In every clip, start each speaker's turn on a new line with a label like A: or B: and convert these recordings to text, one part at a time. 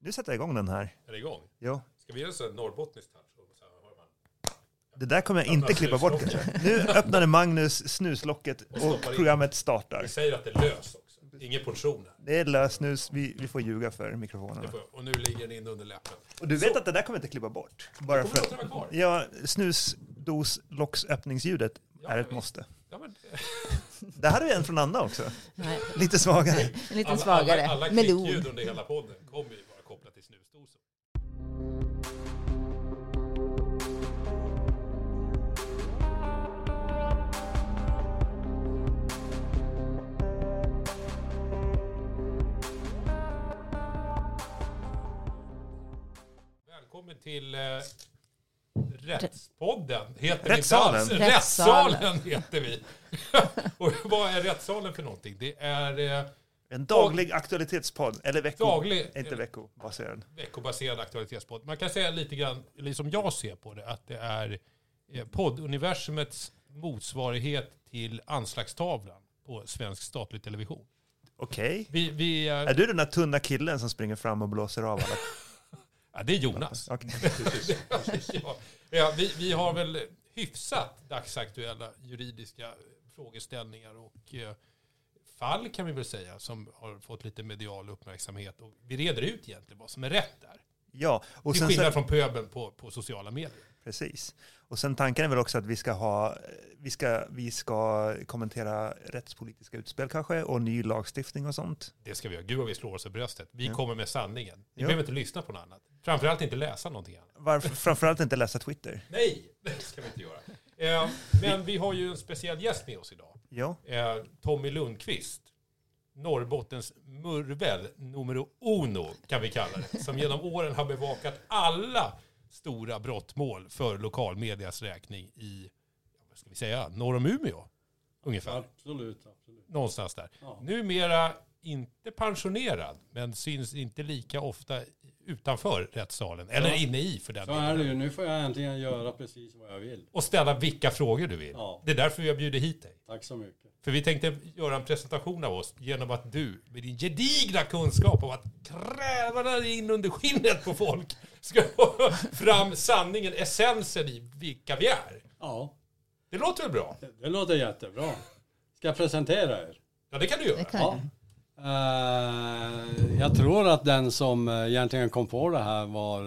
A: Nu sätter jag igång den här.
B: Är det igång?
A: Jo.
B: Ska vi göra så här norrbottniskt touch? Så här hör man.
A: Det där kommer jag inte
B: Öppna
A: klippa bort
B: snuslocket.
A: Nu öppnade Magnus snuslocket
B: Och stoppar
A: och
B: in.
A: programmet startar.
B: Vi säger att det är lös också. Ingen portion.
A: Det är lösnus, vi, vi får ljuga för
B: Det
A: mikrofonerna.
B: får- Och nu ligger den in under läppen.
A: Och du vet att det där kommer jag inte klippa bort? Bara
B: Kommer
A: för
B: låta den vara kvar?
A: Ja, snusdoslocksöppningsljudet
B: Ja,
A: är ett
B: visst.
A: måste.
B: Ja, men,
A: Det här är en från Anna också.
C: Nej,
A: Lite svagare.
C: en liten
B: alla,
C: svagare.
B: alla, alla
C: Melon.
B: klickljud under hela podden kommer ju kopplat till snusdosor. Välkommen till eh, Rättspodden. Heter vi
A: Rättssalen.
B: alls.
C: Rättssalen.
B: Rättssalen heter vi. Och vad är Rättssalen för någonting? Det är eh,
A: En daglig aktualitetspodd. Eller vecko...
B: Daglig-
A: Inte veckobaserad.
B: veckobaserad aktualitetspodd. Man kan säga lite grann, eller som jag ser på det, att det är eh, podduniversumets motsvarighet till anslagstavlan på svensk statlig television.
A: Okej.
B: Vi, vi
A: Är
B: är,
A: du den där tunna killen som springer fram och blåser av alla?
B: ja, det är Jonas. Ja, ja, vi, vi har väl hyfsat dagsaktuella juridiska frågeställningar och eh, fall kan vi väl säga som har fått lite medial uppmärksamhet. Och vi reder ut egentligen vad som är rätt där.
A: Ja, och
B: Till
A: sen
B: skillnad
A: så,
B: från pöbeln på, på sociala medier.
A: precis. Och sen tanken är väl också att vi ska ha, vi ska, vi ska kommentera rättspolitiska utspel kanske och ny lagstiftning och sånt.
B: Det ska vi göra. Gud vad vi slår oss i bröstet. Vi
A: Ja.
B: kommer med sanningen. Ni
A: Ja.
B: behöver inte lyssna på något annat. Framförallt inte läsa någonting annat.
A: Varför, framförallt inte läsa Twitter.
B: Nej, det ska vi inte göra. Eh, men vi har ju en speciell gäst med oss idag.
A: Ja,
B: Eh, Tommy Lundqvist. Norrbottens murvel numero uno kan vi kalla det. Som genom åren har bevakat alla stora brottmål för lokalmedias räkning i, vad ska vi säga, norr om Umeå. Ungefär.
D: Absolut, absolut.
B: Någonstans där.
D: Ja.
B: Numera inte pensionerad, men syns inte lika ofta utanför rättssalen. Eller
D: Ja.
B: inne i för den
D: Så är det ju. Nu får jag äntligen göra precis vad jag vill.
B: Och ställa vilka frågor du vill.
D: Ja.
B: Det är därför vi har bjudit hit dig.
D: Tack så mycket.
B: För vi tänkte göra en presentation av oss genom att du med din gedigna kunskap om att kräva dig in under skinnet på folk ska få fram sanningen, essensen i vilka vi är.
D: Ja,
B: Det låter väl bra?
D: det, det låter jättebra. Ska jag presentera er?
B: Ja, det kan du göra.
C: Det kan
D: Ja.
C: Jag.
D: Eh, jag tror att den som eh, egentligen kom på det här var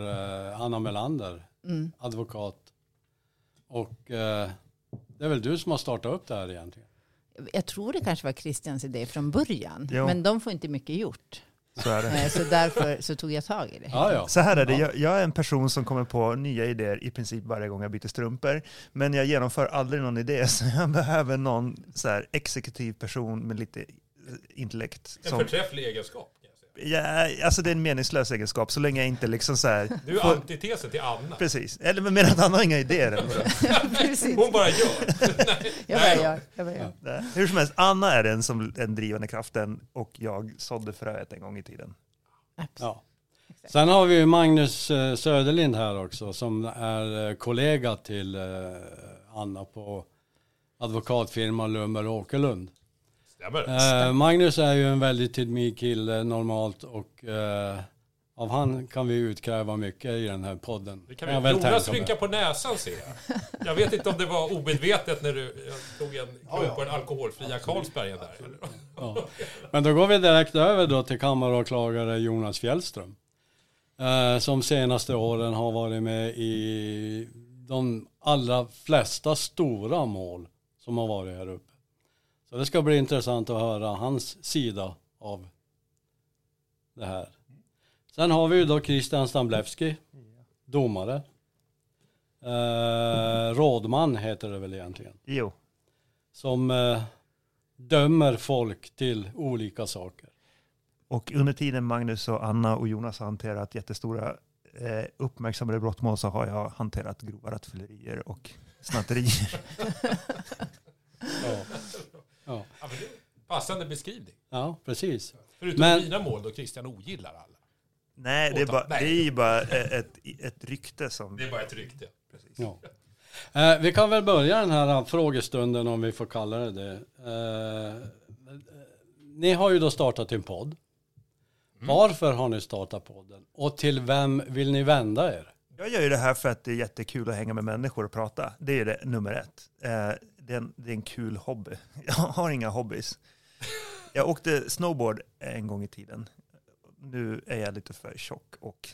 D: eh, Anna Melander,
C: Mm.
D: advokat. Och eh, det är väl du som har startat upp det här egentligen?
C: Jag tror det kanske var Christians idé från början.
A: Jo.
C: Men de får inte mycket gjort.
A: så är det.
C: Så därför så tog jag tag i det.
D: Ja, ja.
A: Så här är det,
D: Ja.
A: jag, jag är en person som kommer på nya idéer i princip varje gång jag byter strumpor. Men jag genomför aldrig någon idé, så jag behöver någon så här exekutiv person med lite intellekt.
B: En
A: Som,
B: förträfflig egenskap.
A: Ja, alltså det är en meningslös egenskap, så länge jag inte liksom så här...
B: Du är
A: får-
B: antitesen till Anna.
A: Precis, eller men menar att han har inga idéer.
B: Hon bara gör.
C: Jag bara gör. Jag bara gör.
A: Nej. Hur som helst, Anna är den som den drivande kraften och jag sådde fröet en gång i tiden.
C: Absolut.
D: ja. Sen har vi ju Magnus eh, Söderlind här också som är eh, kollega till eh, Anna på advokatfirman Lummer och Åkerlund. Eh, Magnus är ju en väldigt tidmig kille normalt och eh, av han kan vi utkräva mycket i den här podden.
B: Det kan
D: jag
B: vi. Jonas rynkar på näsan ser jag. Jag vet inte om det var omedvetet när du tog en klunk på den alkoholfria Carlsbergen där.
D: Ja. Men då går vi direkt över då till kammaråklagare Jonas Fjällström. Eh, som senaste åren har varit med i de allra flesta stora mål som har varit här uppe. Så det ska bli intressant att höra hans sida av det här. Sen har vi ju då Christian Stamblewski, domare. Eh, rådman heter det väl egentligen
A: Jo,
D: som eh, dömer folk till olika saker.
A: och under tiden Magnus och Anna och Jonas har hanterat jättestora eh, uppmärksammade brottmål så har jag hanterat grova rattfyllerier och snatterier.
D: Ja, ja.
B: Det passande beskrivning.
D: ja precis.
B: Förutom
D: Men-
B: dina mål då Christian ogillar alla.
A: Nej, det är, bara, det är ju bara ett, ett rykte som...
B: Det är bara ett rykte.
D: Ja. Eh, vi kan väl börja den här frågestunden om vi får kalla det det. Eh, ni har ju då startat en podd. Varför har ni startat podden? Och till vem vill ni vända er?
A: Jag gör ju det här för att det är jättekul att hänga med människor och prata. Det är det nummer ett. Eh, det, är en, det är en kul hobby. Jag har inga hobbys. Jag åkte snowboard en gång i tiden. Nu är jag lite för tjock och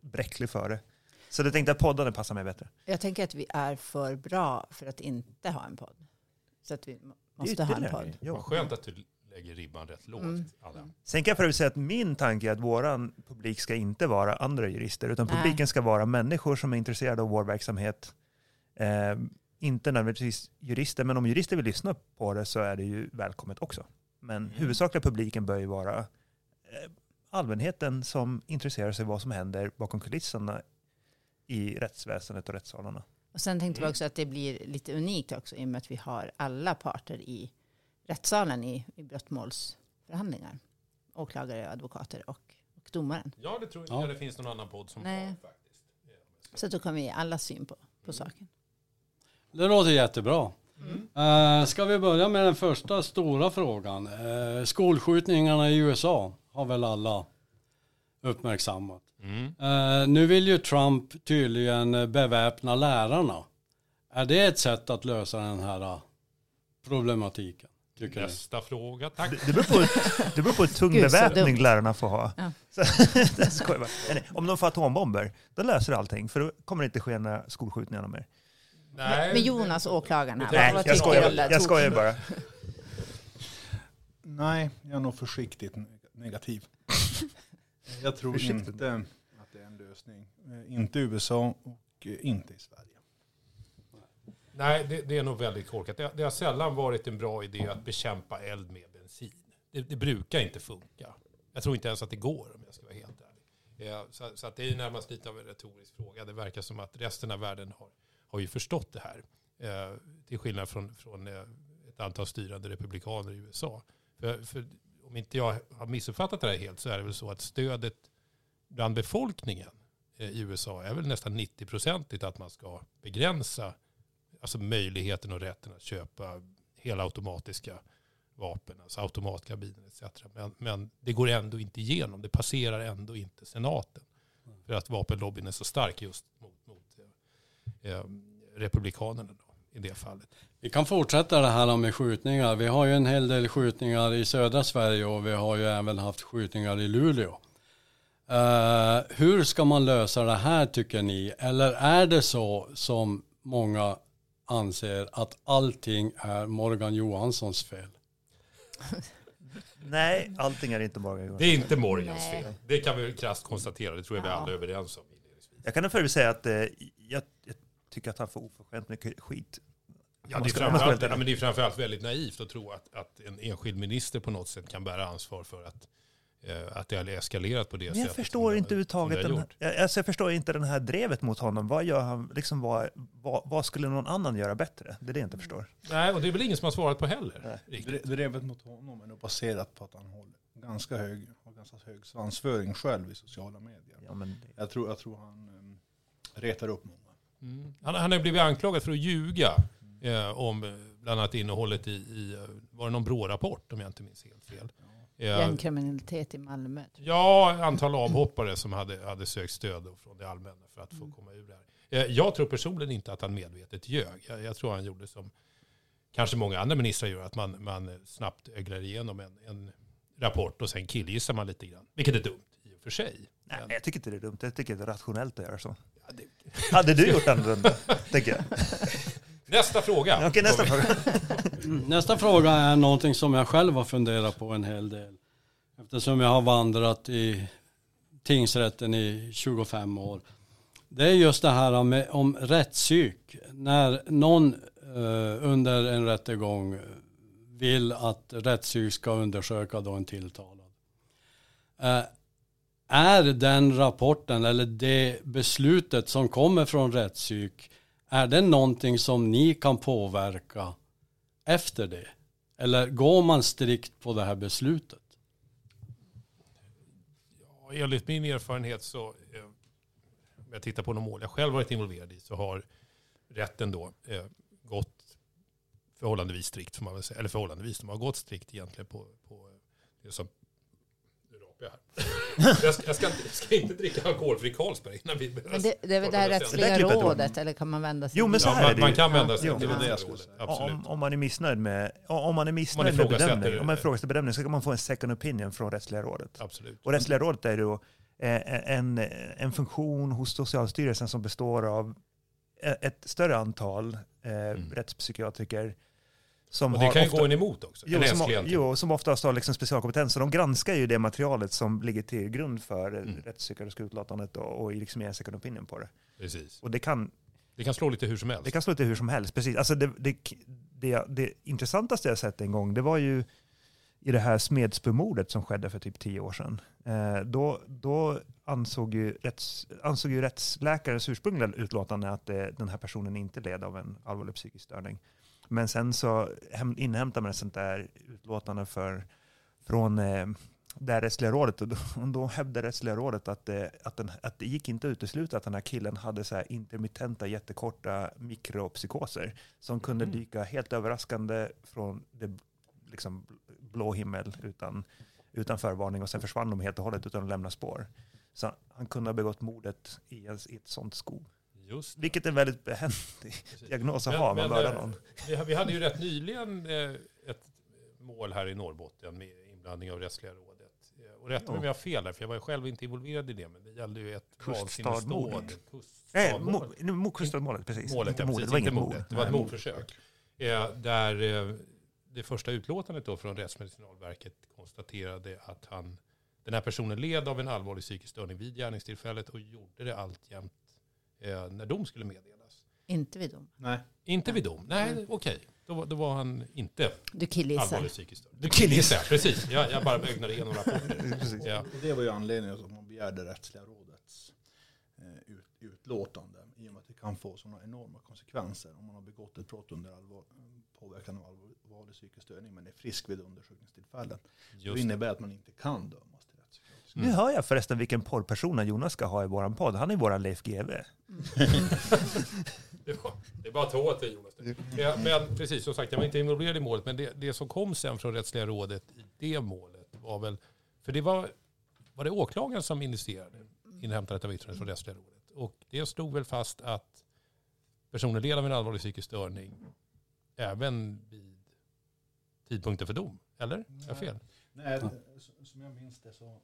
A: bräcklig för det. Så det tänkte att poddarna passar mig bättre.
C: Jag tänker att vi är för bra för att inte ha en podd. Så att vi måste ha en podd.
A: ja.
B: Vad skönt att du lägger ribban rätt lågt,
C: Mm.
B: Anna.
A: Sen kan jag för säga att min tanke är att våran publik ska inte vara andra jurister, utan
C: Nej.
A: publiken ska vara människor som är intresserade av vår verksamhet. Eh, inte nödvändigtvis jurister, men om jurister vill lyssna på det så är det ju välkommet också. Men
B: Mm.
A: huvudsakliga publiken bör ju vara eh, allmänheten som intresserar sig vad som händer bakom kulisserna i rättsväsendet och rättssalarna.
C: Och sen tänkte vi
B: Mm.
C: också att det blir lite unikt också i och med att vi har alla parter i rättssalen i, i brottmålsförhandlingar. Åklagare, advokater och, och domaren.
B: Ja, det tror jag
D: Ja.
B: inte det finns någon annan podd som
C: Nej.
B: har faktiskt.
C: Så då kan vi alla syn på, på saken.
D: Det låter jättebra.
B: Mm.
D: Uh, ska vi börja med den första stora frågan? Eh, skolskjutningarna i USA har väl alla uppmärksammat.
B: Mm.
D: Eh, nu vill ju Trump tydligen beväpna lärarna. Är det ett sätt att lösa den här problematiken? Tycker ni?
B: Nästa fråga, tack.
A: Det, det, beror på, det beror på hur tung
C: Gud,
A: beväpning lärarna får ha.
C: Ja.
A: Om de får atombomber, då löser allting. För då kommer det inte ske några skolskjutningar mer.
C: Men Jonas, åklagaren här,
B: Nej,
A: jag skojar, jag skojar bara.
E: Nej, jag är nog försiktigt neg- negativ. Jag tror
A: Försiktigt.
E: inte att det är en lösning. Eh, Inte i USA och eh, inte i Sverige.
B: Nej, det, det är nog väldigt korkat. Det, det har sällan varit en bra idé att bekämpa eld med bensin. Det, det brukar inte funka. Jag tror inte ens att det går om jag ska vara helt ärlig. Eh, Så, så att det är närmast lite av en retorisk fråga. Det verkar som att resten av världen har, har ju förstått det här. Eh, till skillnad från, från eh, ett antal styrande republikaner i USA. För, för om inte jag har missuppfattat det här helt så är det väl så att stödet bland befolkningen eh, i USA är väl nästan 90-procentigt att man ska begränsa alltså möjligheten och rätten att köpa helautomatiska vapen, alltså automatkarbiner etc. Men, men det går ändå inte igenom, det passerar ändå inte senaten. För att vapenlobbyn är så stark just mot eh, republikanerna då, i det fallet.
D: Vi kan fortsätta det här med skjutningar. Vi har ju en hel del skjutningar i södra Sverige och vi har ju även haft skjutningar i Luleå. Eh, hur ska man lösa det här tycker ni? Eller är det så som många anser att allting är Morgan Johanssons fel?
A: Nej, allting är inte Morgan Johansson.
B: Det är inte Morgans
C: Nej.
B: fel. Det kan vi krasst konstatera, det tror jag vi alla är överens om.
A: Jag kan för säga att eh, jag, jag tycker att han får oförskämt mycket skit.
B: Ja, det, är framförallt, ja, men det är framförallt väldigt naivt att tro att, att en enskild minister på något sätt kan bära ansvar för att, eh, att det har eskalerat på det
A: Men
B: sättet.
A: jag
B: som
A: förstår
B: det-
A: inte
B: det har
A: den, alltså jag förstår inte den här drevet mot honom. Vad gör han, liksom vad, vad, vad skulle någon annan göra bättre? Det är det jag inte förstår.
B: Nej, och det är väl ingen som har svarat på heller.
E: Drevet mot honom är nog baserat på att han håller ganska hög, har ganska hög svansföring själv i sociala medier.
A: Ja, men,
E: Jag tror, jag tror han um, retar upp många.
B: Mm. Han, han har blivit anklagad för att ljuga eh, om eh, bland annat innehållet i, i eh, var det någon BRÅ-rapport om jag inte minns helt fel. Eh,
C: Gängkriminalitet i Malmö.
B: Ja, antal avhoppare som hade, hade sökt stöd från det allmänna för att få komma ur det här. Jag tror personligen inte att han medvetet ljög. Jag, jag tror han gjorde som kanske många andra ministrar gör, att man, man snabbt öglar igenom en, en rapport och sen killgissar man lite grann. Vilket är dumt för sig.
A: nej,
B: Men-
A: jag tycker inte det är dumt. Jag tycker det är rationellt att göra så.
B: Ja, det-
A: Hade du gjort annorlunda? tänker jag.
B: Nästa fråga.
A: Okej, nästa fråga.
D: Nästa fråga är någonting som jag själv har funderat på en hel del. Eftersom jag har vandrat i tingsrätten i 25 år. Det är just det här med, om rättspsyk. När någon eh, under en rättegång vill att rättspsyk ska undersöka då en tilltalad. Eh, är den rapporten eller det beslutet som kommer från rättspsyk, är det någonting som ni kan påverka efter det? Eller går man strikt på det här beslutet?
B: Ja, enligt min erfarenhet så, eh, om jag tittar på de mål jag själv varit involverad i, så har rätten då eh, gått förhållandevis strikt, får man väl säga. Eller förhållandevis, de har gått strikt egentligen på, på det som jag här. jag, ska, jag, ska inte, jag ska inte dricka alkoholfri Carlsberg innan vi börjar.
C: Men det, det är väl det här rättsliga rådet, eller kan man vända sig
A: Jo, men så
B: Ja,
A: här är
B: man,
A: det
B: man kan vända sig
A: Jo.
B: till
E: Det var det jag
B: rättsrådet.
E: skulle
B: Absolut.
A: Om, om man är missnöjd med, om man är missnöjd med
B: ifrågasätter
A: bedömning, om man ifrågasätter bedömning så kan man få en second opinion från Rättsliga rådet.
B: Absolut.
A: Och Rättsliga rådet är då eh, en, en funktion hos Socialstyrelsen som består av eh, ett större antal eh, rättspsykiatriker som
B: Och det kan ju
A: ofta,
B: gå en emot också.
A: Jo, som, jo, som oftast har liksom specialkompetens. Så de granskar ju det materialet som ligger till grund för
B: mm.
A: rättspsykiatriska utlåtandet och, och liksom ger en second opinion på det.
B: Precis.
A: Och det kan,
B: Det kan slå lite hur som helst.
A: det kan slå lite hur som helst. Precis. Alltså det, det, det, det intressantaste jag sett en gång, det var ju i det här Smedsbymordet som skedde för typ tio år sedan. Eh, då, då ansåg, ju rätts, ansåg ju rättsläkarens ursprungliga utlåtande att eh, den här personen inte led av en allvarlig psykisk störning. Men sen så inhämtar man ett sånt där utlåtande för, från eh, det här rättsliga rådet och då, då hävdade rättsliga rådet att det, att, den, att det gick inte att utesluta att den här killen hade så här intermittenta jättekorta mikropsykoser som kunde
B: Mm.
A: dyka helt överraskande från det liksom blå himmel utan, utan förvarning och sen försvann de helt och hållet utan att lämna spår. Så han kunde ha begått mordet i, i ett sånt skov.
B: Just det.
A: Vilket är en väldigt behändig diagnos att
B: Men-
A: ha om man mördar
B: eh,
A: någon.
B: Vi, hade ju rätt nyligen eh, ett mål här i Norrbotten med inblandning av Rättsliga rådet. Eh, Och rätta mig om jag har fel där, för jag var själv inte involverad i det, men det gällde ju ett vansinnesdåd.
A: Nej, mo- kuststadmålet, precis.
B: Målet,
A: inte
B: ja,
A: mordet,
B: precis,
A: det var inget mord.
B: mordet. Det var ett mordförsök. Där det första utlåtandet då från Rättsmedicinalverket konstaterade att han, den här personen led av en allvarlig psykisk störning vid gärningstillfället och gjorde det alltjämt eh, när dom skulle meddelas.
C: Inte vid dom.
E: Nej.
B: Inte vid dom. Nej, okej. Då, var- då var han inte
C: Du killgissar.
B: allvarlig psykisk störning. Du killgissar, precis. Jag, jag bara ögnade igenom rapporter.
A: Precis.
B: Ja.
E: Och det var ju anledningen till att man begärde rättsliga rådets eh, ut, utlåtande. I och med att det kan få sådana enorma konsekvenser om man har begått ett brott under allvar, påverkan av allvarlig psykisk störning men är frisk vid undersökningstillfället.
B: Just det.
E: innebär att man inte kan dömas
B: Mm.
A: Nu hör jag förresten vilken porrperson Jonas ska ha i våran podd. Han är våran Leif GW.
B: Det, var, det är bara att ta åt dig Jonas. Ja, men precis, som sagt, jag var inte involverad i målet, men det, det som kom sen från Rättsliga rådet i det målet var väl, för det var, var det åklagaren som initierade inhämtandet av yttrandet från Rättsliga rådet. Och det stod väl fast att personen led av en allvarlig psykisk störning även vid tidpunkten för dom. Eller? Är jag fel?
E: Nej, som jag minns det så...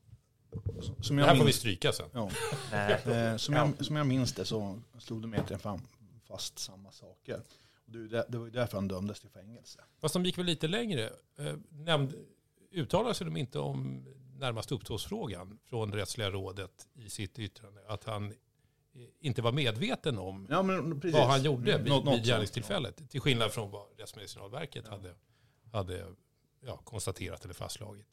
E: Som
B: Det
E: jag
B: här får vi stryka sen.
E: ja, eh, som, jag, som jag minns det så slog de egentligen fram fast samma saker. Och det, det var ju därför han dömdes till fängelse.
B: Fast de gick väl lite längre. Eh, Nämnd, uttalade sig de inte om närmast uppsåtsfrågan från Rättsliga rådet i sitt yttrande? Att han eh, inte var medveten om
E: Ja,
B: vad han gjorde vid,
E: Något- något
B: vid gärningstillfället. Till skillnad från vad Rättsmedicinalverket hade, hade ja, konstaterat eller fastslagit.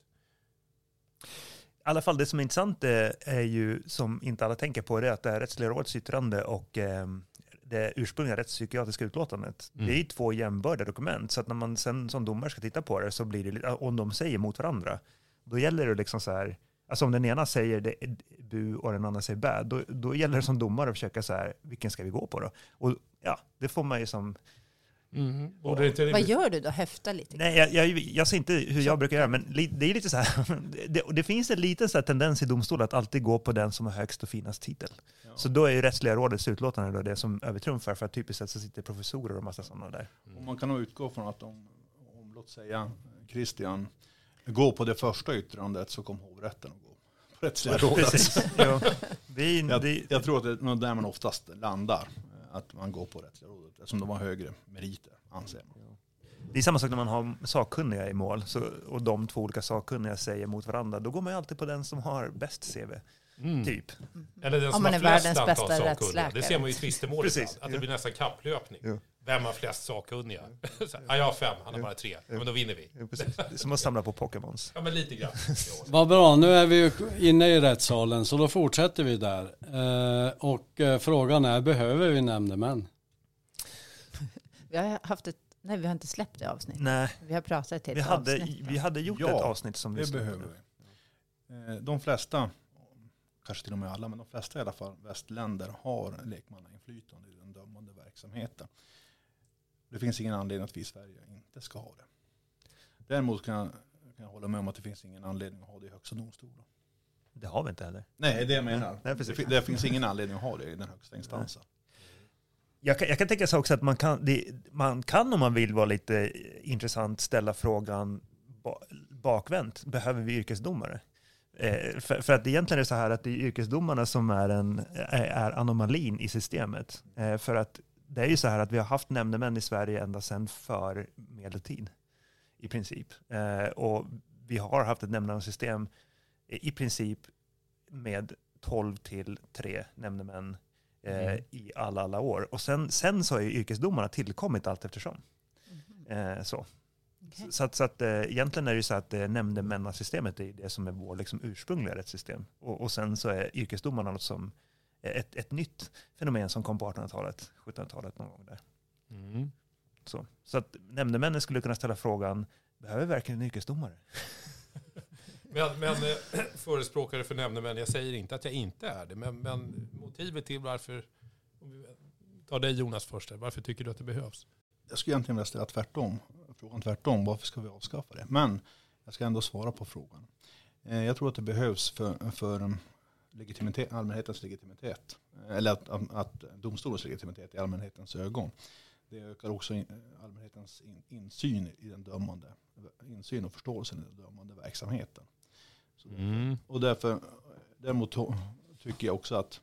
A: I alla fall det som är intressant eh, är ju, som inte alla tänker på, det är att det här rättsliga rådets yttrande och eh, det ursprungliga rättspsykiatriska utlåtandet,
B: Mm.
A: det är ju två jämbördiga dokument. Så att när man sen som domare ska titta på det så blir det, lite- om de säger mot varandra, då gäller det liksom så här, alltså om den ena säger det är bu och den andra säger bä, då, då gäller det som domare att försöka så här, vilken ska vi gå på då? Och ja, det får man ju som,
B: Borde det inte
C: Vad gör du då? Häfta lite?
A: Nej, jag, jag, jag ser inte hur jag brukar göra, men li- det är lite så här, det, det finns en liten så här tendens i domstol att alltid gå på den som har högst och finast titel.
E: Ja.
A: Så då är ju rättsliga rådets utlåtande då det som övertrumfar, för att typiskt sett så sitter professorer och massa sådana där.
E: Och man kan nog utgå från att om, om låt säga Christian går på det första yttrandet så kommer hovrätten att gå på rättsliga rådet.
A: Ja. Det är,
E: Jag,
A: det,
E: jag tror att det är där man oftast landar. Att man går på rättsliga rådet eftersom de har högre meriter anser man.
A: det är samma sak när man har sakkunniga i mål så, och de två olika sakkunniga säger mot varandra. Då går man ju alltid på den som har bäst CV,
B: Mm.
A: typ.
B: Eller den
C: Om
B: som
C: man
B: har
C: är
B: flest
C: världens
B: antal
C: bästa
B: sakkunniga.
C: rättsläkare.
B: Det ser man ju i tvistemål
A: Precis,
B: ibland, Att det
A: ja.
B: blir nästan kapplöpning.
A: Ja.
B: Vem har flest sakkunniga? Så här, ja, jag har fem, han har bara tre. Ja, men då vinner vi.
A: Ja, precis. Det är som att samla på Pokémons.
B: Ja, men lite grann. Ja.
D: Vad bra, nu är vi ju inne i rättssalen så då fortsätter vi där. Eh, och eh, frågan är, behöver vi nämndemän?
C: Vi har haft ett, nej vi har inte släppt det avsnittet.
A: Nej,
C: Vi har pratat till ett
A: vi hade,
C: avsnitt.
A: vi hade gjort
E: Ja,
A: ett avsnitt som
E: Det
A: lyssnade på
E: behöver vi. Eh, De flesta, kanske till och med alla, men de flesta i alla fall västländer har lekmannainflytande i den dömande verksamheten. Det finns ingen anledning att vi i Sverige inte ska ha det. Däremot kan jag, kan jag hålla med om att det finns ingen anledning att ha det i högsta domstolen.
A: Det har vi inte heller.
E: Nej, det jag menar.
A: Nej,
E: det, det finns ingen anledning att ha det i den högsta instansen.
A: Jag kan, jag kan tänka sig också att man kan, det, man kan om man vill vara lite intressant ställa frågan ba, bakvänt. Behöver vi yrkesdomare? Eh, för, för att egentligen är det så här att det är yrkesdomarna som är, en, är, är anomalin i systemet. Eh, för att det är ju så här att vi har haft nämndemän i Sverige ända sedan för medeltid i princip. Eh, och vi har haft ett nämndemannasystem i princip med 12 till 3 nämndemän eh,
B: Mm.
A: i alla, alla år. Och sen, sen så har ju yrkesdomarna tillkommit allt eftersom. Eh, så.
C: Okej.
A: Så, att, så att eh, egentligen är det ju så att eh, nämndemannasystemet är det som är vår liksom, ursprungliga rättssystem. Och, och sen så är yrkesdomarna något som ett, ett nytt fenomen som kom på 1800-talet, 1700-talet någon gång där.
B: Mm.
A: Så, så att nämndemännen skulle kunna ställa frågan, behöver vi verkligen en yrkesdomare?
B: Men, men eh, förespråkare för nämndemän, jag säger inte att jag inte är det, men, men motivet till varför, om vi tar dig Jonas först, här, varför tycker du att det behövs?
E: Jag skulle egentligen vilja ställa tvärtom. Frågan tvärtom, varför ska vi avskaffa det? Men jag ska ändå svara på frågan. Eh, Jag tror att det behövs för, för um, legitimitet, allmänhetens legitimitet. Eh, Eller att, att, domstolens legitimitet i allmänhetens ögon. Det ökar också in, allmänhetens in, insyn i den dömande, insyn och förståelsen i den dömande verksamheten.
B: Mm.
E: och därför, däremot to- tycker jag också att,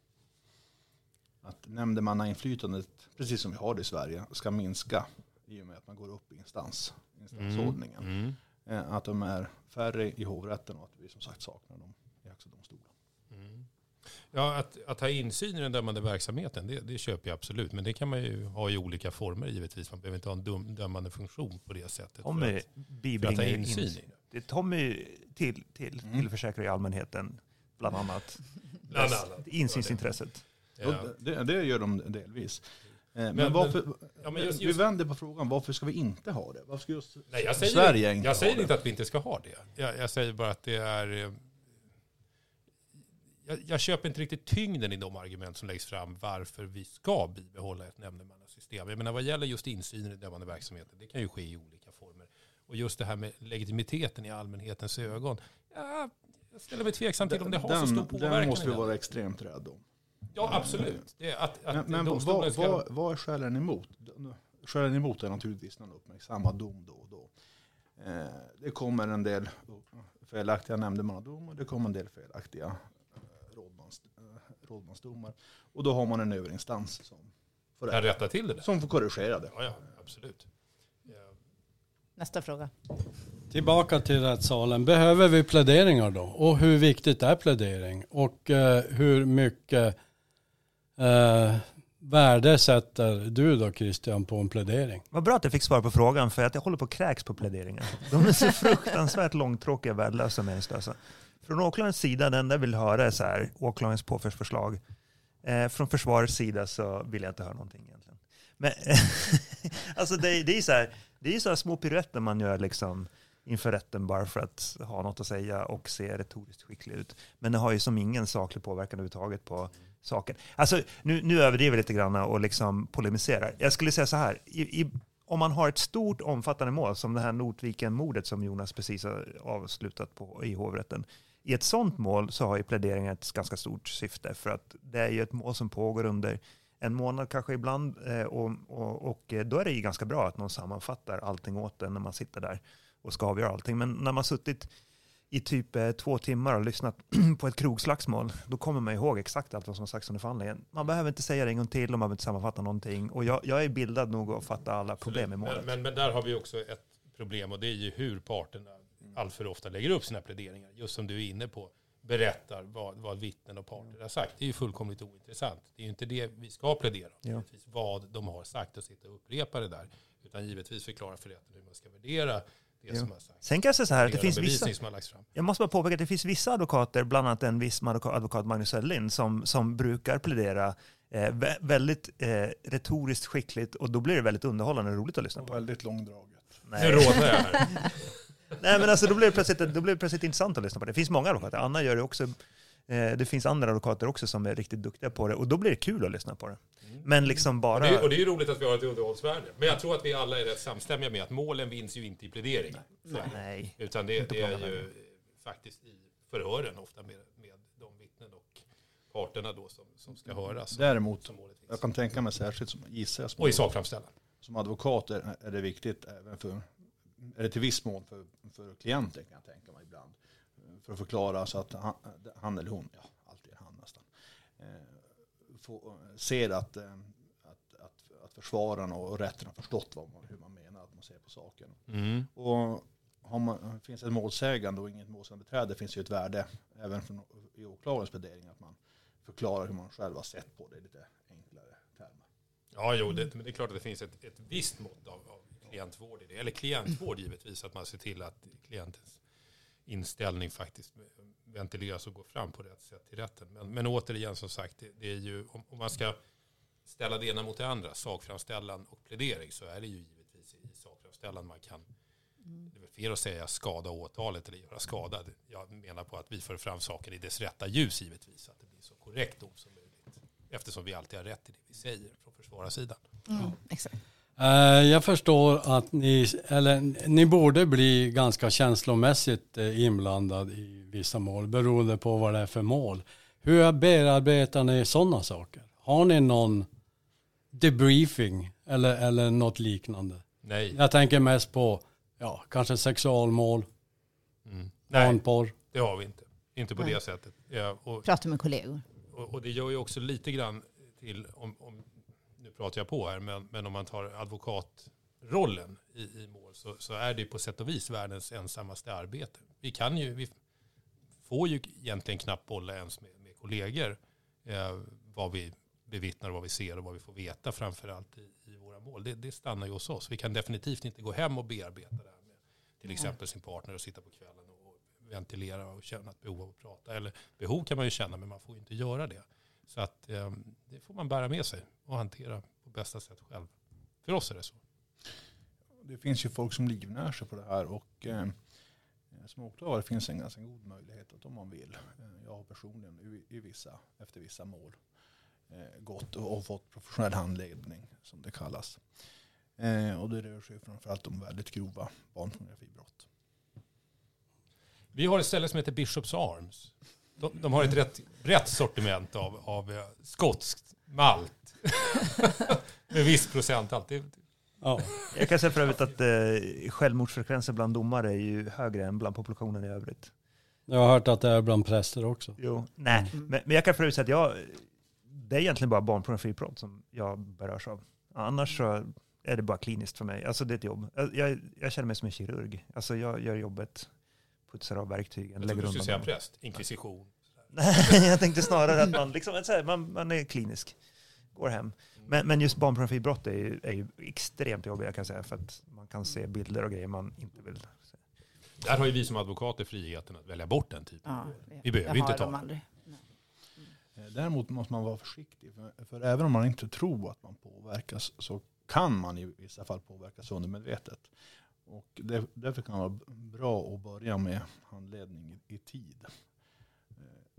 E: att nämndemannainflytandet, precis som vi har det i Sverige, ska minska i och med att man går upp i instans, instansordningen.
B: Mm.
E: Eh, Att de är färre i hovrätten och att vi som sagt saknar dem i högsta domstolen.
B: Mm. Ja, att, att ha insyn i den dömande verksamheten, det, det köper jag absolut. Men det kan man ju ha i olika former givetvis. Man behöver inte ha en dum, dömande funktion på det sättet. för
A: Tommy
B: att, för att
A: bibringar
B: ha insyn
A: insyn.
B: det.
A: Tommy till, till,
E: Mm.
A: tillförsäkrar i allmänheten, bland annat,
B: Bland annat.
A: insynsintresset.
B: Ja.
E: Det, det gör de delvis. Eh, Men,
B: Men-
E: varför,
B: Ja, men just-
E: vi
B: just-
E: vänder på frågan, varför ska vi inte ha det? Varför ska just
B: Nej, jag säger,
E: Sverige inte
B: jag säger inte att vi inte ska ha det. Jag, jag säger bara att det är... eh, Jag, jag köper inte riktigt tyngden i de argument som läggs fram varför vi ska bibehålla ett nämndemannasystem. Jag menar vad gäller just insyn i den dömande verksamheten, det kan ju ske i olika former. Och just det här med legitimiteten i allmänhetens ögon. Ja, jag ställer mig tveksam till om det har så stor
E: den,
B: påverkan.
E: den måste vi vara extremt rädda om.
B: Ja, absolut. Det att, att
E: Men, men vad,
B: ska...
E: vad, vad är skälen emot? Skälen emot är naturligtvis någon uppmärksammad dom då och då. Eh, det kommer en del felaktiga nämndemannadomar, det kommer en del felaktiga eh, rådmans, eh, rådmansdomar. Och då har man en överinstans som får,
B: Kan rätta till det där.
E: som får korrigera det.
B: Ja, ja, absolut. Ja.
C: Nästa fråga.
D: Tillbaka till rättssalen. Behöver vi pläderingar då? Och hur viktigt är plädering? Och eh, hur mycket eh, värde sätter du då Christian på en plädering?
A: Vad bra att jag fick svar på frågan, för att jag håller på att kräks på pläderingar. De är så fruktansvärt långtråkiga, värdelösa och meningslösa. Från åklagarens sida, den där vill höra är så här, åklagarens påföljdsförslag. Eh, från försvarets sida så vill jag inte höra någonting egentligen. Men alltså det, det är så här, det är så små piruetter man gör liksom inför rätten bara för att ha något att säga och se retoriskt skicklig ut. Men det har ju som ingen saklig påverkan överhuvudtaget på saken. Alltså, nu, nu överdriver jag lite grann och liksom polemiserar. Jag skulle säga så här, i, i, om man har ett stort omfattande mål som det här Notviken-mordet som Jonas precis har avslutat på i hovrätten. I ett sådant mål så har ju pläderingen ett ganska stort syfte för att det är ju ett mål som pågår under en månad kanske ibland eh, och, och, och eh, då är det ju ganska bra att någon sammanfattar allting åt en när man sitter där och ska avgöra allting. Men när man suttit i typ eh, två timmar och lyssnat på ett krogslagsmål, då kommer man ihåg exakt allt vad som har sagts under förhandlingen. Man behöver inte säga det en gång till och man behöver inte sammanfatta någonting. Och jag, jag är bildad nog att fatta alla problem i målet.
B: Men, men, men där har vi också ett problem och det är ju hur parterna alltför ofta lägger upp sina pläderingar. Just som du är inne på, berättar vad, vad vittnen och parter har sagt. Det är ju fullkomligt ointressant. Det är ju inte det vi ska plädera.
A: Ja.
B: Vad de har sagt och sitta och upprepa det där. Utan givetvis förklara för rätten hur man ska värdera det som har sagts.
A: Sen kan jag säga så här, att det finns vissa,
B: som har lagts fram.
A: jag måste bara påpeka att det finns vissa advokater, bland annat en viss advokat, Magnus Söderlind, som, som brukar plädera eh, vä- väldigt eh, retoriskt skickligt och då blir det väldigt underhållande och roligt att lyssna
E: Och
A: på.
E: väldigt långdraget.
B: Nu
A: Nej.
B: rådnar jag här.
A: Nej men alltså då blir, det plötsligt, då blir det plötsligt intressant att lyssna på det. Det finns många advokater, Anna gör det också. Eh, det finns andra advokater också som är riktigt duktiga på det och då blir det kul att lyssna på det. Men liksom
B: Och
A: bara...
B: det, är- och det är ju roligt att vi har ett underhållsvärde. Men jag tror att vi alla är rätt samstämmiga med att målen vinns ju inte i plädering.
A: Nej.
B: Utan det, det är ju faktiskt i förhören ofta med, med parterna då som, som ska höras.
E: Däremot,
B: Som målet finns.
E: jag kan tänka mig särskilt som gissar
B: Och i sakframställan.
E: som advokat är, är det viktigt även för, är det till viss mån för, för klienten kan jag tänka mig ibland. För att förklara så att han, han eller hon, ja alltid han nästan, eh, får, ser att, eh, att, att, att försvararen och rätten har förstått vad man, hur man menar att man ser på saken.
B: Mm.
E: Och har man, finns det ett målsägande och inget målsägandebiträde finns ju ett värde även från, i åklagarens plädering att man förklarar hur man själv har sett på det i lite enklare termer.
B: Ja, jo, det, men det är klart att det finns ett, ett visst mått av, av klientvård i det. Eller klientvård givetvis, att man ser till att klientens inställning faktiskt ventileras och går fram på rätt sätt till rätten. Men, men återigen som sagt, det, det är ju, om, om man ska ställa det ena mot det andra, sakframställan och plädering, så är det ju givetvis i sakframställan man kan det är väl fel att säga skada åtalet eller göra skada. Jag menar på att vi för fram saker i dess rätta ljus givetvis. Så att det blir så korrekt dom som möjligt. Eftersom vi alltid har rätt i det vi säger från försvararsidan.
C: Mm, exakt.
D: Eh, Jag förstår att ni, eller ni borde bli ganska känslomässigt eh, inblandad i vissa mål beroende på vad det är för mål. Hur bearbetar ni sådana saker? Har ni någon debriefing eller, eller något liknande?
B: Nej.
D: Jag tänker mest på ja, kanske sexualmål,
B: Mm. Nej,
D: barnporr.
B: det har vi inte. Inte på
C: Nej.
B: det sättet. Ja, och,
C: Prata med kollegor.
B: och, och det gör ju också lite grann till, om, om, pratar jag på här, men, men om man tar advokatrollen i, i mål så, så är det på sätt och vis världens ensammaste arbete. Vi kan ju, vi får ju egentligen knappt bolla ens med, med kollegor eh, vad vi bevittnar vad vi ser och vad vi får veta framförallt i, i våra mål. Det, det stannar ju hos oss. Vi kan definitivt inte gå hem och bearbeta det här med till exempel sin partner och sitta på kvällen och ventilera och känna ett behov av att prata. Eller behov kan man ju känna men man får ju inte göra det. Så att eh, det får man bära med sig och hantera på bästa sätt själv. För oss är det så.
E: Det finns ju folk som livnär sig på det här och eh, som åklagare finns en ganska god möjlighet att om man vill. Eh, jag har personligen i, vissa, efter vissa mål eh, gått och, fått professionell handledning som det kallas. Eh, och det rör sig framförallt om väldigt grova barnpornografibrott.
B: Vi har ett ställe som heter Bishops Arms. De, de har ett rätt brett sortiment av, av eh, skotskt malt. Med viss procent alltid.
D: Ja.
A: Jag kan säga för övrigt att eh, självmordsfrekvensen bland domare är ju högre än bland populationen i övrigt.
D: Jag har hört att det är bland präster också.
A: Jo. Nej,
C: Mm.
A: men, men jag kan för övrigt säga att jag, det är egentligen bara barnpornografibrott som jag berörs av. Annars så är det bara kliniskt för mig. Alltså det är ett jobb. Jag, jag, känner mig som en kirurg. Alltså jag gör jobbet, putsar av verktygen,
B: Jag
A: lägger
B: trodde du skulle
A: undan
B: säga
A: dem.
B: präst. Inkvisition.
A: Nej, jag tänkte snarare att man, liksom, så här, man, man är klinisk, går hem. Men, men just barnpornografibrott är ju, är ju extremt jobbigt jag kan säga för att man kan se bilder och grejer man inte vill se.
B: Där har ju vi som advokater friheten att välja bort den typen.
C: Ja,
B: Vi behöver inte ta
C: de
B: det.
C: aldrig.
E: Eh, Däremot måste man vara försiktig. För, för även om man inte tror att man påverkas så kan man i vissa fall påverkas undermedvetet. Och det, därför kan det vara bra att börja med handledning i, i tid.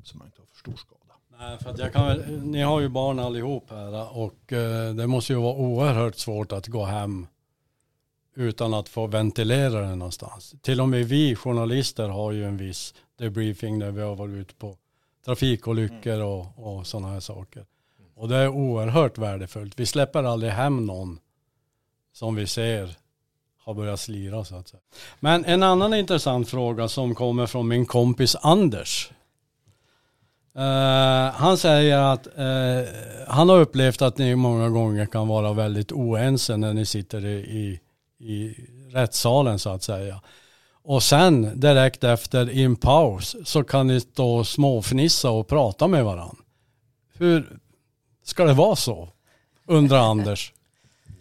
E: Så man inte har för stor skada.
D: Nej, för att jag kan, väl- ni har ju barn allihop här och eh, det måste ju vara oerhört svårt att gå hem utan att få ventilera det någonstans. Till och med vi journalister har ju en viss debriefing när vi har varit ute på trafikolyckor och, och sådana här saker. Och det är oerhört värdefullt. Vi släpper aldrig hem någon som vi ser har börjat slira så att säga. Men en annan intressant fråga som kommer från min kompis Anders. Eh, han säger att uh, han har upplevt att ni många gånger kan vara väldigt oense när ni sitter i, i, i rättssalen så att säga. Och sen direkt efter i en paus så kan ni stå och småfnissa och prata med varandra. Hur ska det vara så? Undrar Anders.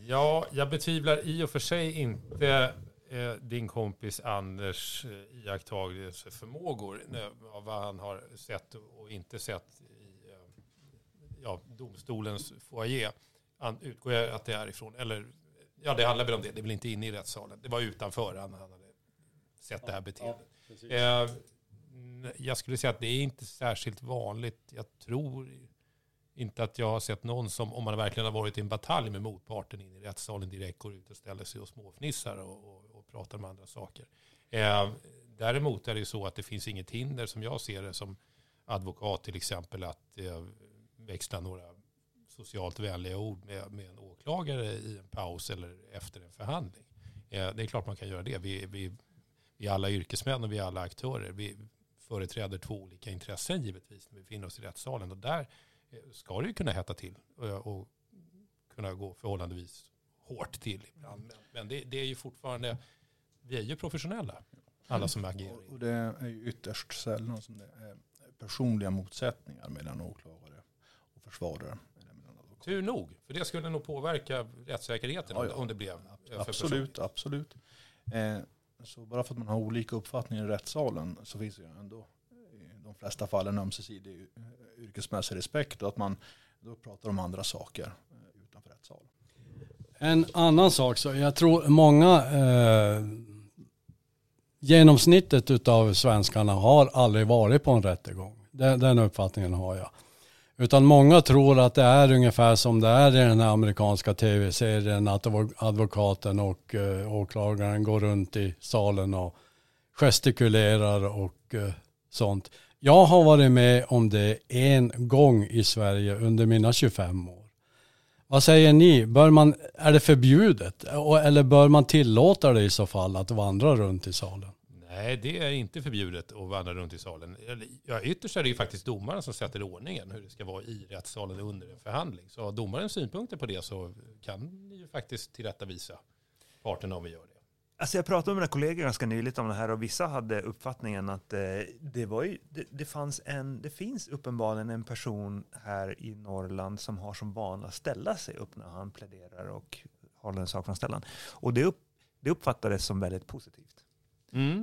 B: Ja, jag betvivlar i och för sig inte eh, din kompis Anders eh, iakttagelseförmågor eh, av vad han har sett och inte sett i eh, ja, domstolens foyer. Han utgår jag att det är ifrån. Eller, ja, det handlar väl om det. Det är väl inte inne i rättssalen. Det var utanför han, han hade sett det här beteendet. Eh, n- jag skulle säga att det är inte särskilt vanligt. Jag tror inte att jag har sett någon som, om man verkligen har varit i en batalj med motparten in i rättssalen direkt går ut och ställer sig och småfnissar och, och pratar om andra saker. Eh, däremot är det ju så att det finns inget hinder som jag ser det som advokat till exempel att eh, växla några socialt vänliga ord med, med en åklagare i en paus eller efter en förhandling. Eh, det är klart man kan göra det. Vi, vi, vi är alla yrkesmän och vi är alla aktörer. Vi företräder två olika intressen givetvis när vi befinner oss i rättssalen. Och där eh, ska det ju kunna hetta till eh, och, kunna gå förhållandevis hårt till ibland. Men, men det, det är ju fortfarande, vi är ju professionella, alla som agerar.
E: Och det är ju ytterst sällan som det är personliga motsättningar mellan åklagare och försvarare.
B: Tur nog, för det skulle nog påverka rättssäkerheten
E: Ja, ja.
B: om det blev för
E: Absolut, absolut. Eh, så bara för att man har olika uppfattningar i rättssalen så finns det ju ändå i de flesta fall en ömsesidig yrkesmässig respekt och att man då pratar om andra saker eh, utanför rättssalen.
D: En annan sak, så jag tror många, eh, genomsnittet av svenskarna har aldrig varit på en rättegång. Den, den uppfattningen har jag. Utan många tror att det är ungefär som det är i den här amerikanska tv-serien, att advokaten och eh, åklagaren går runt i salen och gestikulerar och eh, sånt. Jag har varit med om det en gång i Sverige under mina 25 år. Vad säger ni? Bör man, är det förbjudet? Eller bör man tillåta det i så fall att vandra runt i salen?
B: Nej, det är inte förbjudet att vandra runt i salen. Ja, ytterst är det ju faktiskt domaren som sätter ordningen hur det ska vara i rättssalen under en förhandling. Så har domaren synpunkter på det så kan ni ju faktiskt tillrättavisa parterna om vi gör det.
A: Alltså jag pratade med mina kollegor ganska nyligt om det här och vissa hade uppfattningen att eh, det, var ju, det, det, fanns en, det finns uppenbarligen en person här i Norrland som har som vana att ställa sig upp när han pläderar och håller en sakframställan. Och det, upp, det uppfattades som väldigt positivt.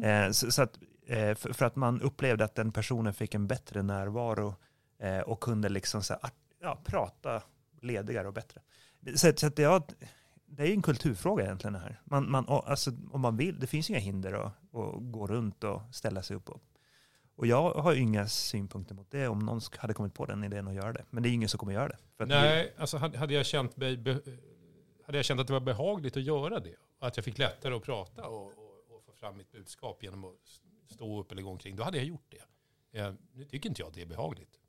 A: Eh, så, så att, eh, för, för att man upplevde att den personen fick en bättre närvaro eh, och kunde liksom så här, ja, prata ledigare och bättre. Så, så att jag, det är en kulturfråga egentligen det här. Man, man, alltså, om man vill, det finns inga hinder att, att gå runt och ställa sig upp. Och, och jag har ju inga synpunkter mot det om någon hade kommit på den idén att göra det. Men det är ingen som kommer göra det. För att
B: Nej, alltså hade jag, känt mig, be- hade jag känt att det var behagligt att göra det, att jag fick lättare att prata och, och, och få fram mitt budskap genom att stå upp eller gå omkring, då hade jag gjort det. Eh, nu tycker inte jag att det är behagligt.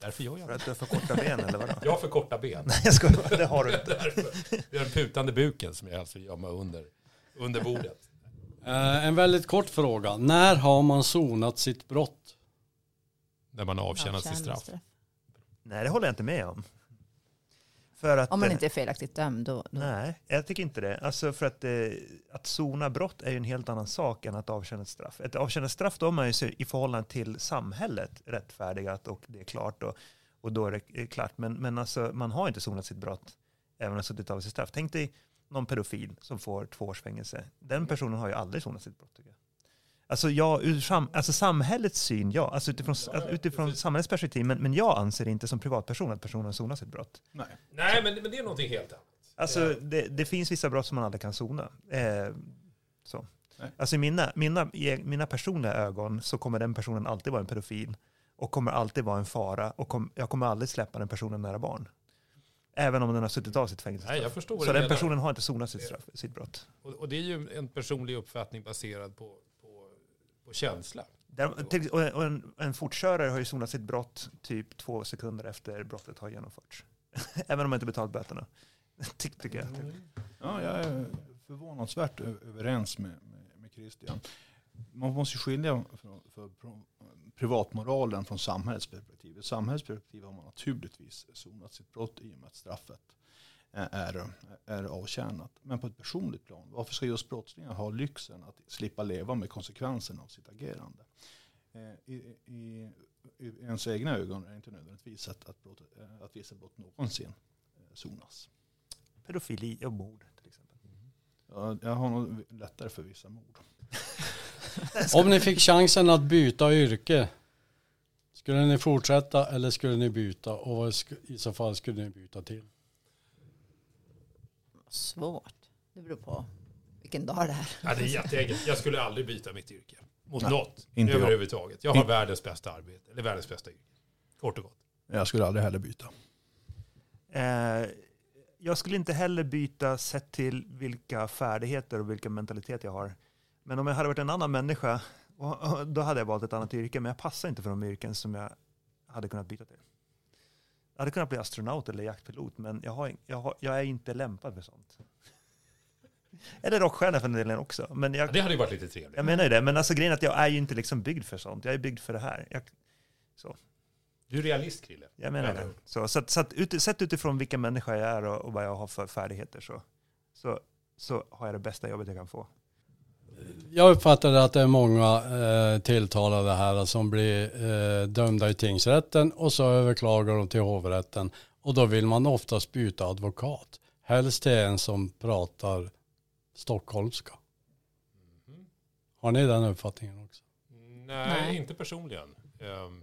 B: Därför gör jag
A: För
B: det.
A: att du har för korta ben eller vadå?
B: Jag har för korta ben.
A: Nej, jag skojar. Det har du inte.
B: Därför. Det är den putande buken som jag alltså gömmer under, under bordet.
D: Eh, en väldigt kort fråga. När har man sonat sitt brott?
B: När man har avtjänat sitt straff.
A: Nej, det håller jag inte med om. För att,
C: Om man
A: eh,
C: inte är felaktigt dömd då. då.
A: Nej, jag tycker inte det. Alltså för att, eh, att sona brott är ju en helt annan sak än att avtjäna ett straff. Ett avtjänat straff då är man ju i förhållande till samhället rättfärdigat och det är klart och, och då är det eh, klart. Men, men alltså, man har inte sonat sitt brott även om man har suttit av sitt straff. Tänk dig någon pedofil som får två års fängelse. Den personen har ju aldrig sonat sitt brott. Tycker jag. Alltså, jag, ur sam, alltså samhällets syn, ja. Alltså utifrån, alltså utifrån samhällets perspektiv. Men, men jag anser inte som privatperson att personen har sonat sitt brott.
E: Nej.
B: Nej, men, men det är någonting helt annat.
A: Alltså det, det finns vissa brott som man aldrig kan sona. Eh, så.
E: Nej.
A: Alltså i mina, mina, i mina personliga ögon så kommer den personen alltid vara en pedofil och kommer alltid vara en fara och kom, jag kommer aldrig släppa den personen nära barn. Även om den har suttit av sitt fängelsestraff.
B: Nej, jag förstår vad
A: så den
B: menar.
A: personen har inte sonat sitt, straff, sitt brott.
B: Och, och det är ju en personlig uppfattning baserad på, på känsla.
A: Där, och en, och en, fortkörare har ju sonat sitt brott typ två sekunder efter brottet har genomförts. Även om man inte betalat böterna. Ty, tycker jag.
E: Ja, jag är förvånansvärt överens med, med, med Christian. Man måste skilja från, för, från privatmoralen från samhällets perspektiv. I samhällets perspektiv har man naturligtvis sonat sitt brott i och med att straffet är, är avtjänat. Men på ett personligt plan, varför ska just brottslingar ha lyxen att slippa leva med konsekvenserna av sitt agerande? Eh, I, i, i ens egna ögon är det inte nödvändigtvis att, att, brott, eh, att vissa brott någonsin eh, sonas.
A: Pedofili och mord till exempel.
E: Ja, jag har nog lättare för vissa mord.
D: Om ni fick chansen att byta yrke, skulle ni fortsätta eller skulle ni byta? Och vad i så fall skulle ni byta till?
C: Svårt. Det beror på vilken dag det är.
B: Ja, det är jätteenkelt. Jag skulle aldrig byta mitt yrke. Mot
E: Nej,
B: något.
E: inte
B: överhuvudtaget. Jag har
E: In-
B: världens bästa arbete. Eller världens bästa yrke. Kort och gott.
E: Jag skulle aldrig heller byta.
A: Eh, jag skulle inte heller byta sett till vilka färdigheter och vilken mentalitet jag har. Men om jag hade varit en annan människa, och, och, då hade jag valt ett annat yrke. Men jag passar inte för de yrken som jag hade kunnat byta till. Jag hade kunnat bli astronaut eller jaktpilot, men jag, har, jag, har, jag är inte lämpad för sånt. Eller rockstjärna för den delen också. Men
B: Ja,
A: jag,
B: det hade ju varit lite trevligt.
A: jag menar ju det, men alltså grejen är att jag är ju inte liksom byggd för sånt. Jag är byggd för det här. Jag,
B: Du är realist, Krille.
A: jag menar det. Så, så, att, så att ut, sett utifrån vilken människa jag är och, och vad jag har för färdigheter så, så, så har jag det bästa jobbet jag kan få.
D: Jag uppfattade att det är många eh, tilltalade här som blir eh, dömda i tingsrätten och så överklagar de till hovrätten och då vill man oftast byta advokat. Helst till en som pratar stockholmska.
B: Mhm.
D: Har ni den uppfattningen också?
B: Nej,
C: Nej.
B: inte personligen. Um,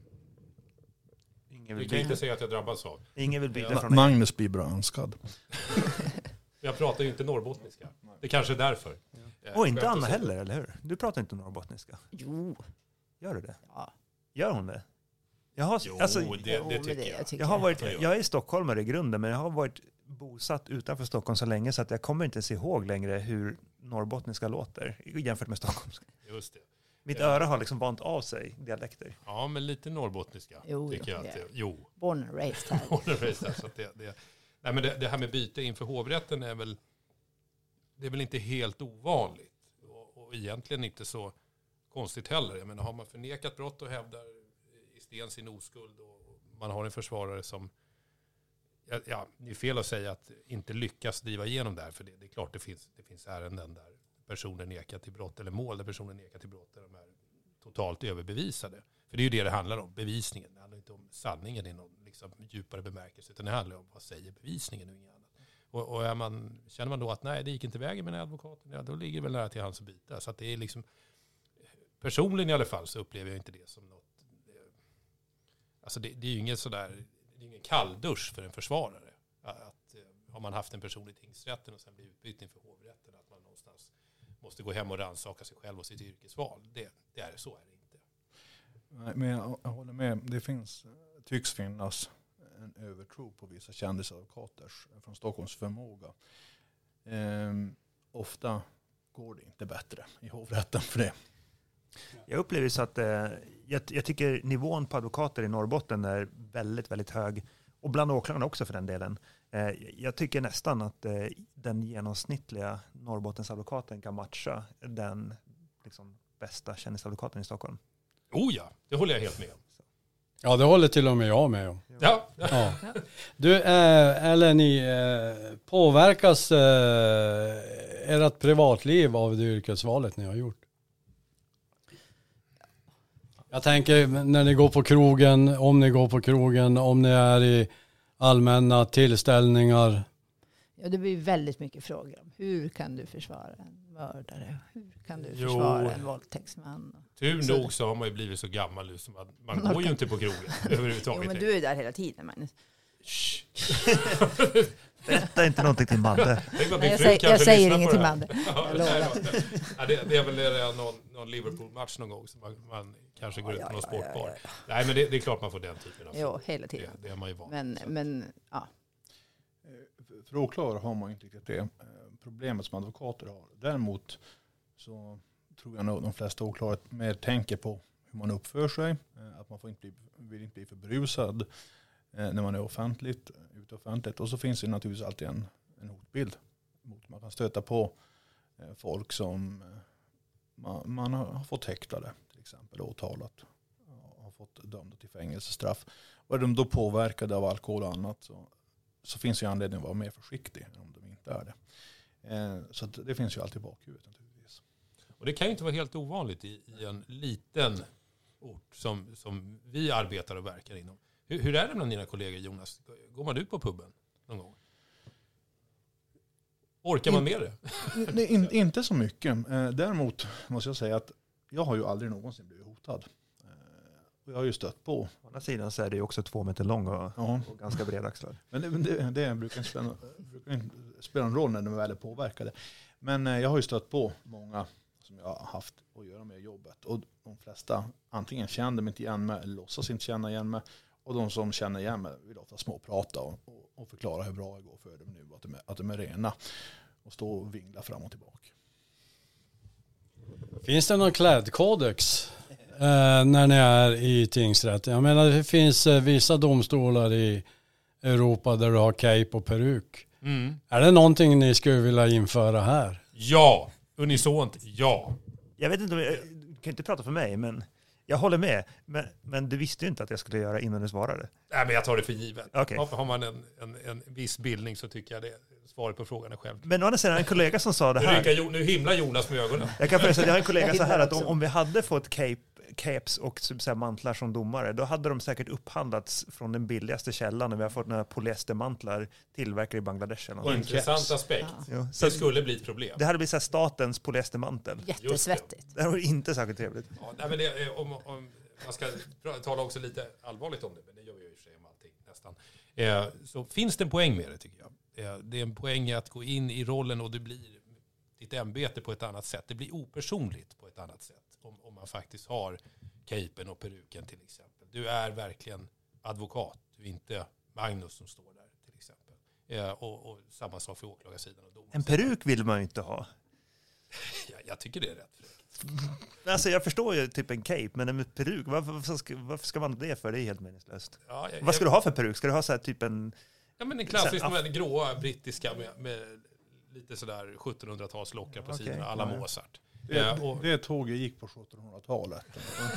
A: Ingen vill
B: kan jag inte
A: byta,
B: säga att jag drabbas av.
A: ingen vill byta
B: Ja.
A: från
E: Magnus blir bra önskad.
B: Jag pratar ju inte norrbottniska. Det kanske är därför. Eh,
A: Och inte Anna heller, eller hur? Du pratar inte norrbottniska.
C: Jo,
A: Gör du det?
C: ja.
A: Gör hon det? Jag har,
B: Jo,
A: alltså,
B: det, det tycker jag.
C: tycker
A: jag, har varit,
B: Jag gör.
A: jag är stockholmare i grunden, men jag har varit bosatt utanför Stockholm så länge så att jag kommer inte ens ihåg längre hur norrbottniska låter jämfört med stockholmska.
B: Just det.
A: Mitt
B: Ja.
A: öra har liksom vant av sig dialekter.
B: Ja, men lite norrbottniska.
C: Jo,
B: tycker jag att
C: det
B: det, jo.
C: Born and raised här.
B: Håller med dig, så att det, det, nej, men det, det här med byte inför hovrätten är väl, det är väl inte helt ovanligt. Och, och egentligen inte så konstigt heller. Jag menar, har man förnekat brott och hävdar i sten sin oskuld och man har en försvarare som, ja, ja, det är fel att säga att inte lyckas driva igenom det här. För det, det är klart det finns, det finns ärenden där personer nekar till brott eller mål där personer nekar till brott där de är totalt överbevisade. För det är ju det det handlar om, bevisningen. Det handlar inte om sanningen i någon liksom, djupare bemärkelse, utan det handlar om vad säger bevisningen och inget annat. Och, och är man, känner man då att nej, det gick inte vägen med den här advokaten, ja, då ligger det väl nära till hans att byta. Så att det är liksom, personligen i alla fall så upplever jag inte det som något, eh, alltså det, det är ju ingen sådär, det är ingen kalldusch för en försvarare. Att, eh, har man haft en person i tingsrätten och sen blir utbytt inför hovrätten, att man någonstans måste gå hem och rannsaka sig själv och sitt yrkesval. Det, det är så är det inte.
E: Nej, Men jag, jag håller med. Det finns, eh, tycks finnas en övertro på vissa kändisadvokaters eh, från Stockholms förmåga. Ehm, ofta går det inte bättre i hovrätten för det.
A: Jag upplever så att eh, jag, jag tycker nivån på advokater i Norrbotten är väldigt, väldigt hög. Och bland åklagarna också för den delen. Eh, jag tycker nästan att eh, den genomsnittliga Norrbottensadvokaten kan matcha den liksom, bästa kändisadvokaten i Stockholm.
B: Oh ja, det håller jag helt med om.
D: Ja, det håller till och med jag med om.
B: Ja,
D: Ja. Du, eh, eller ni, eh, påverkas eh, ert privatliv av det yrkesvalet ni har gjort? Jag tänker när ni går på krogen, om ni går på krogen, om ni är i allmänna tillställningar.
C: Ja, det blir väldigt mycket frågor om hur kan du försvara en mördare? Hur kan du
B: Jo.
C: försvara en våldtäktsman?
B: tur
C: Så-
B: nog så har man ju blivit så gammal nu så man, man går ju inte på krogen
C: Jo,
B: överhuvudtaget.
C: men du är där hela tiden, Magnus.
A: Är inte någonting till Madde.
C: Nej, jag säger, jag säger inget till
B: det.
C: Madde.
B: Ja, ja, det, det är väl det någon, någon Liverpool-match någon gång som man, man kanske går ut på någon sportbar. Nej men det, det är klart man får den typen av
C: Jo, hela
B: det,
C: tiden.
B: det är man ju van
C: Men, men ja.
E: Eh, För åklagare har man inte riktigt det eh, problemet som advokater har. Däremot så tror jag nog de flesta åklagare mer tänker på hur man uppför sig. Eh, att man får inte bli, vill inte bli för brusad eh, när man är offentligt, ute offentligt. Och så finns det naturligtvis alltid en, en hotbild. Mot man kan stöta på eh, folk som man, man har fått häktade till exempel och åtalat. Har fått dömda till fängelsestraff. Och är de då påverkade av alkohol och annat så så finns ju anledning att vara mer försiktig än om de inte är det. Eh, så det finns ju alltid i bakhuvudet naturligtvis.
B: Och det kan ju inte vara helt ovanligt i, i en liten ort som, som vi arbetar och verkar inom. Hur, hur är det bland dina kollegor Jonas? Går man ut på puben någon gång? Orkar man med det?
E: Nej, in, inte så mycket. Eh, däremot måste jag säga att jag har ju aldrig någonsin blivit hotad. Och jag har ju stött på.
A: Å andra sidan så är det ju också två meter lång och,
E: Ja.
A: och ganska bredaxlad.
E: Men det, det, det brukar, inte spela, brukar inte spela någon roll när de väl är påverkade. Men eh, jag har ju stött på många som jag har haft att göra med jobbet. Och de flesta antingen kände mig inte igen mig eller låtsas inte känna igen mig. Och de som känner igen mig vill ofta småprata och, och, och förklara hur bra det går för dem nu. Att de, är, att de är rena. Och stå och vingla fram och tillbaka.
D: Finns det någon klädkodex? Eh, när ni är i tingsrätten? Jag menar det finns eh, vissa domstolar i Europa där du har cape och peruk.
B: Mm.
D: Är det någonting ni skulle vilja införa här?
B: Ja, unisont ja.
A: Jag vet inte om jag, du kan inte prata för mig, men jag håller med. Men, men du visste ju inte att jag skulle göra innan du svarade.
B: Nej, men jag tar det för givet.
A: Okej.
B: Har- man en, en, en viss bildning så tycker jag det svaret på frågan är självklart.
A: Men å andra sidan, en kollega som sa det
B: Nu,
A: här.
B: rycker Jo- nu himlar Jonas med ögonen.
A: Jag kan säga att jag har en kollega så här att om, om vi hade fått cape, capes och så här mantlar som domare, då hade de säkert upphandlats från den billigaste källan och vi har fått några polyestermantlar tillverkade i Bangladesh. Eller
B: Intressant aspekt.
C: Ja.
A: Så
B: Det skulle bli ett problem.
A: det hade blivit så här statens polyestermantel.
C: Jättesvettigt.
A: Det var inte särskilt trevligt.
B: Ja, nej, men det, är- om, om man ska tala också lite allvarligt om det, men det gör vi ju i och för sig om allting nästan. Eh, så finns det en poäng med det tycker jag. Eh, det är en poäng i att gå in i rollen och det blir ditt ämbete på ett annat sätt. Det blir opersonligt på ett annat sätt om, om man faktiskt har capen och peruken till exempel. Du är verkligen advokat, du är inte Magnus som står där till exempel. Eh, och, och samma sak för åklagarsidan och
A: En
B: domarsidan.
A: peruk vill man ju inte ha.
B: Jag, jag tycker det är rätt.
A: Alltså jag förstår ju typ en cape, men en peruk, varför, varför, ska, varför ska man det för? Det är helt meningslöst.
B: Ja, jag,
A: Vad ska du ha för peruk? Ska du ha så här typ en...
B: Ja men en klassisk
A: Sen-
B: med gråa brittiska med, med lite sådär 1700-talslockar på
A: Okej,
B: sidorna, alla
A: ja.
B: Mozart.
E: Det,
B: och
E: det tåget gick på 1700-talet.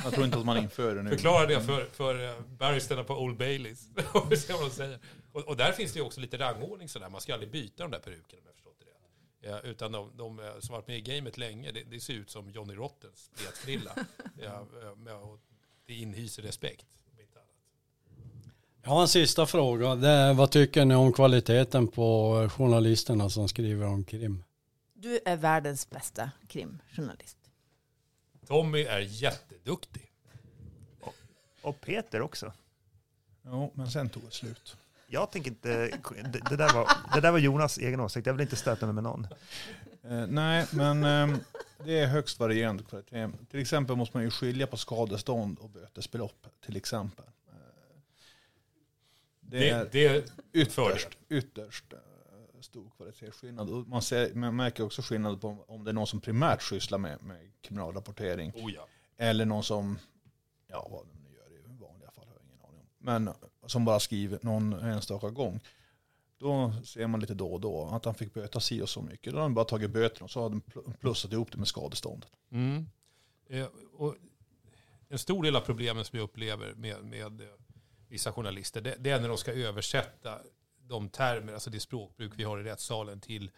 E: Jag tror inte att man inför det nu.
B: förklara det för, för eh, barristerna på Old Baileys. Och och, där finns det ju också lite rangordning sådär. Man ska aldrig byta de där perukerna om jag förstått det rätt. Ja, utan de, de eh, som varit med i gamet länge, det, det ser ut som Johnny Rottens spetfrilla. ja, det inhyser respekt.
D: Jag har en sista fråga. Det är, vad tycker ni om kvaliteten på journalisterna som skriver om krim?
C: Du är världens bästa krimjournalist.
B: Tommy är jätteduktig.
A: Och Peter också.
E: Jo, men sen tog det slut.
A: Jag tänker inte... Det, där var, det där var Jonas egen åsikt. Jag vill inte stöta mig med någon.
E: Eh, nej, men ehm, det är högst varierande kvalitet. Till exempel måste man ju skilja på skadestånd och bötesbelopp. Till exempel. Eh, det,
B: Det,
E: är
B: det,
E: ytterst, ytterst eh, stor kvalitetsskillnad. Man, ser, man märker också skillnad på om det är någon som primärt sysslar med, med kriminalrapportering.
B: oh ja.
E: Eller någon som, ja vad de nu gör i vanliga fall har jag ingen aning om. Men som bara skriver någon enstaka gång. Då ser man lite då och då att han fick böta si och så mycket. Då har de bara tagit böterna och så har de pl- plussat ihop det med skadeståndet.
B: Mm. Eh, och en stor del av problemen som jag upplever med, med eh, vissa journalister, det, det är när de ska översätta de termer, alltså det språkbruk vi har i rättssalen till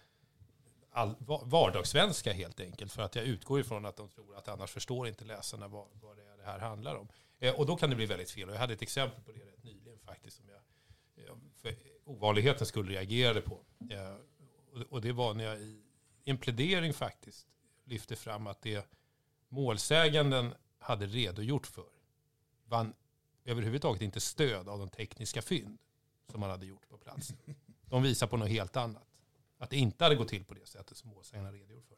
B: all, vardagssvenska helt enkelt. För att jag utgår ifrån att de tror att annars förstår inte läsarna vad, vad det är det här handlar om. Eh, och då kan det bli väldigt fel. Och jag hade ett exempel på det rätt nyligen faktiskt. Som jag eh, för ovanlighetens skull reagerade på. Eh, och, och det var när jag i en plädering faktiskt lyfte fram att det målsäganden hade redogjort för vann överhuvudtaget inte stöd av de tekniska fynd som man hade gjort på platsen. De visar på något helt annat. Att det inte hade gått till på det sättet som målsäganden redogjort för.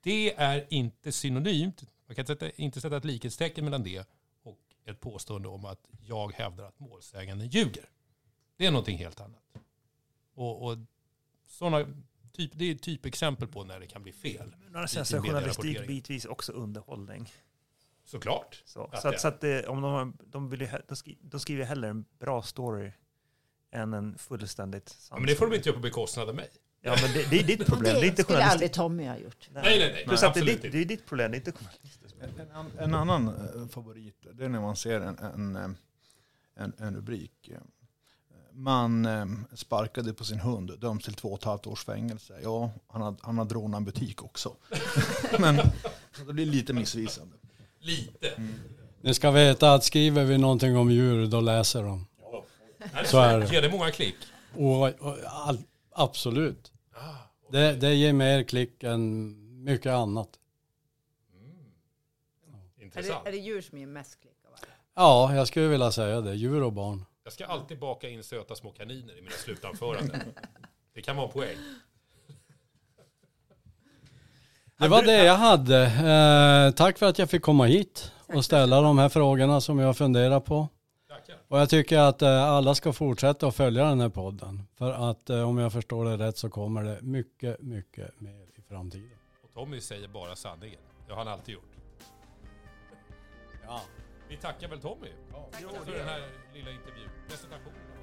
B: Det är inte synonymt, man kan sätta, inte sätta ett likhetstecken mellan det och ett påstående om att jag hävdar att målsäganden ljuger. Det är någonting helt annat. Och, och såna typ, det är ett typexempel på när det kan bli fel.
A: Journalistik
B: medierapportering.
A: bitvis också underhållning.
B: Såklart.
A: Så, så, att, så att det, om de, har, de, vill de skriver hellre en bra story än en fullständigt sann
B: Ja, men det får de inte göra på bekostnad av mig.
A: Ja, men det, det är ditt problem. Det är
C: det
A: inte
C: skulle aldrig. Tommy ha gjort.
B: Nej, nej, nej.
A: Plus
B: nej
A: att det, är
B: absolut
A: ditt, det är ditt problem, det är inte journalistiskt.
E: En, en, an- en annan eh, favorit, det är när man ser en, en, eh, en, en rubrik. Man eh, sparkade på sin hund, döms till två och ett halvt års fängelse. Ja, han har, han har rånat en butik också. Men så det blir lite missvisande.
B: Lite.
D: Ni ska veta att skriver vi någonting om djur då läser de. Så är det.
B: Ger det många klick?
D: Och, och, all, absolut.
B: Ah,
D: Det, det ger mer klick än mycket annat.
C: Är det,
B: intressant.
C: är det djur som ger mest klick av alla?
D: Ja, jag skulle vilja säga det. Djur och barn.
B: Jag ska alltid baka in söta små kaniner i mina slutanföranden. Det kan vara en poäng.
D: Det var det jag hade. Eh, tack för att jag fick komma hit och ställa de här frågorna som jag funderar på.
B: Tackar.
D: Och jag tycker att eh, alla ska fortsätta att följa den här podden. För att eh, om jag förstår det rätt så kommer det mycket, mycket mer i framtiden.
B: Och Tommy säger bara sanningen. Det har han alltid gjort.
D: Ja.
B: Vi tackar väl Tommy
E: Ja.
B: för den här lilla intervjun, presentationen.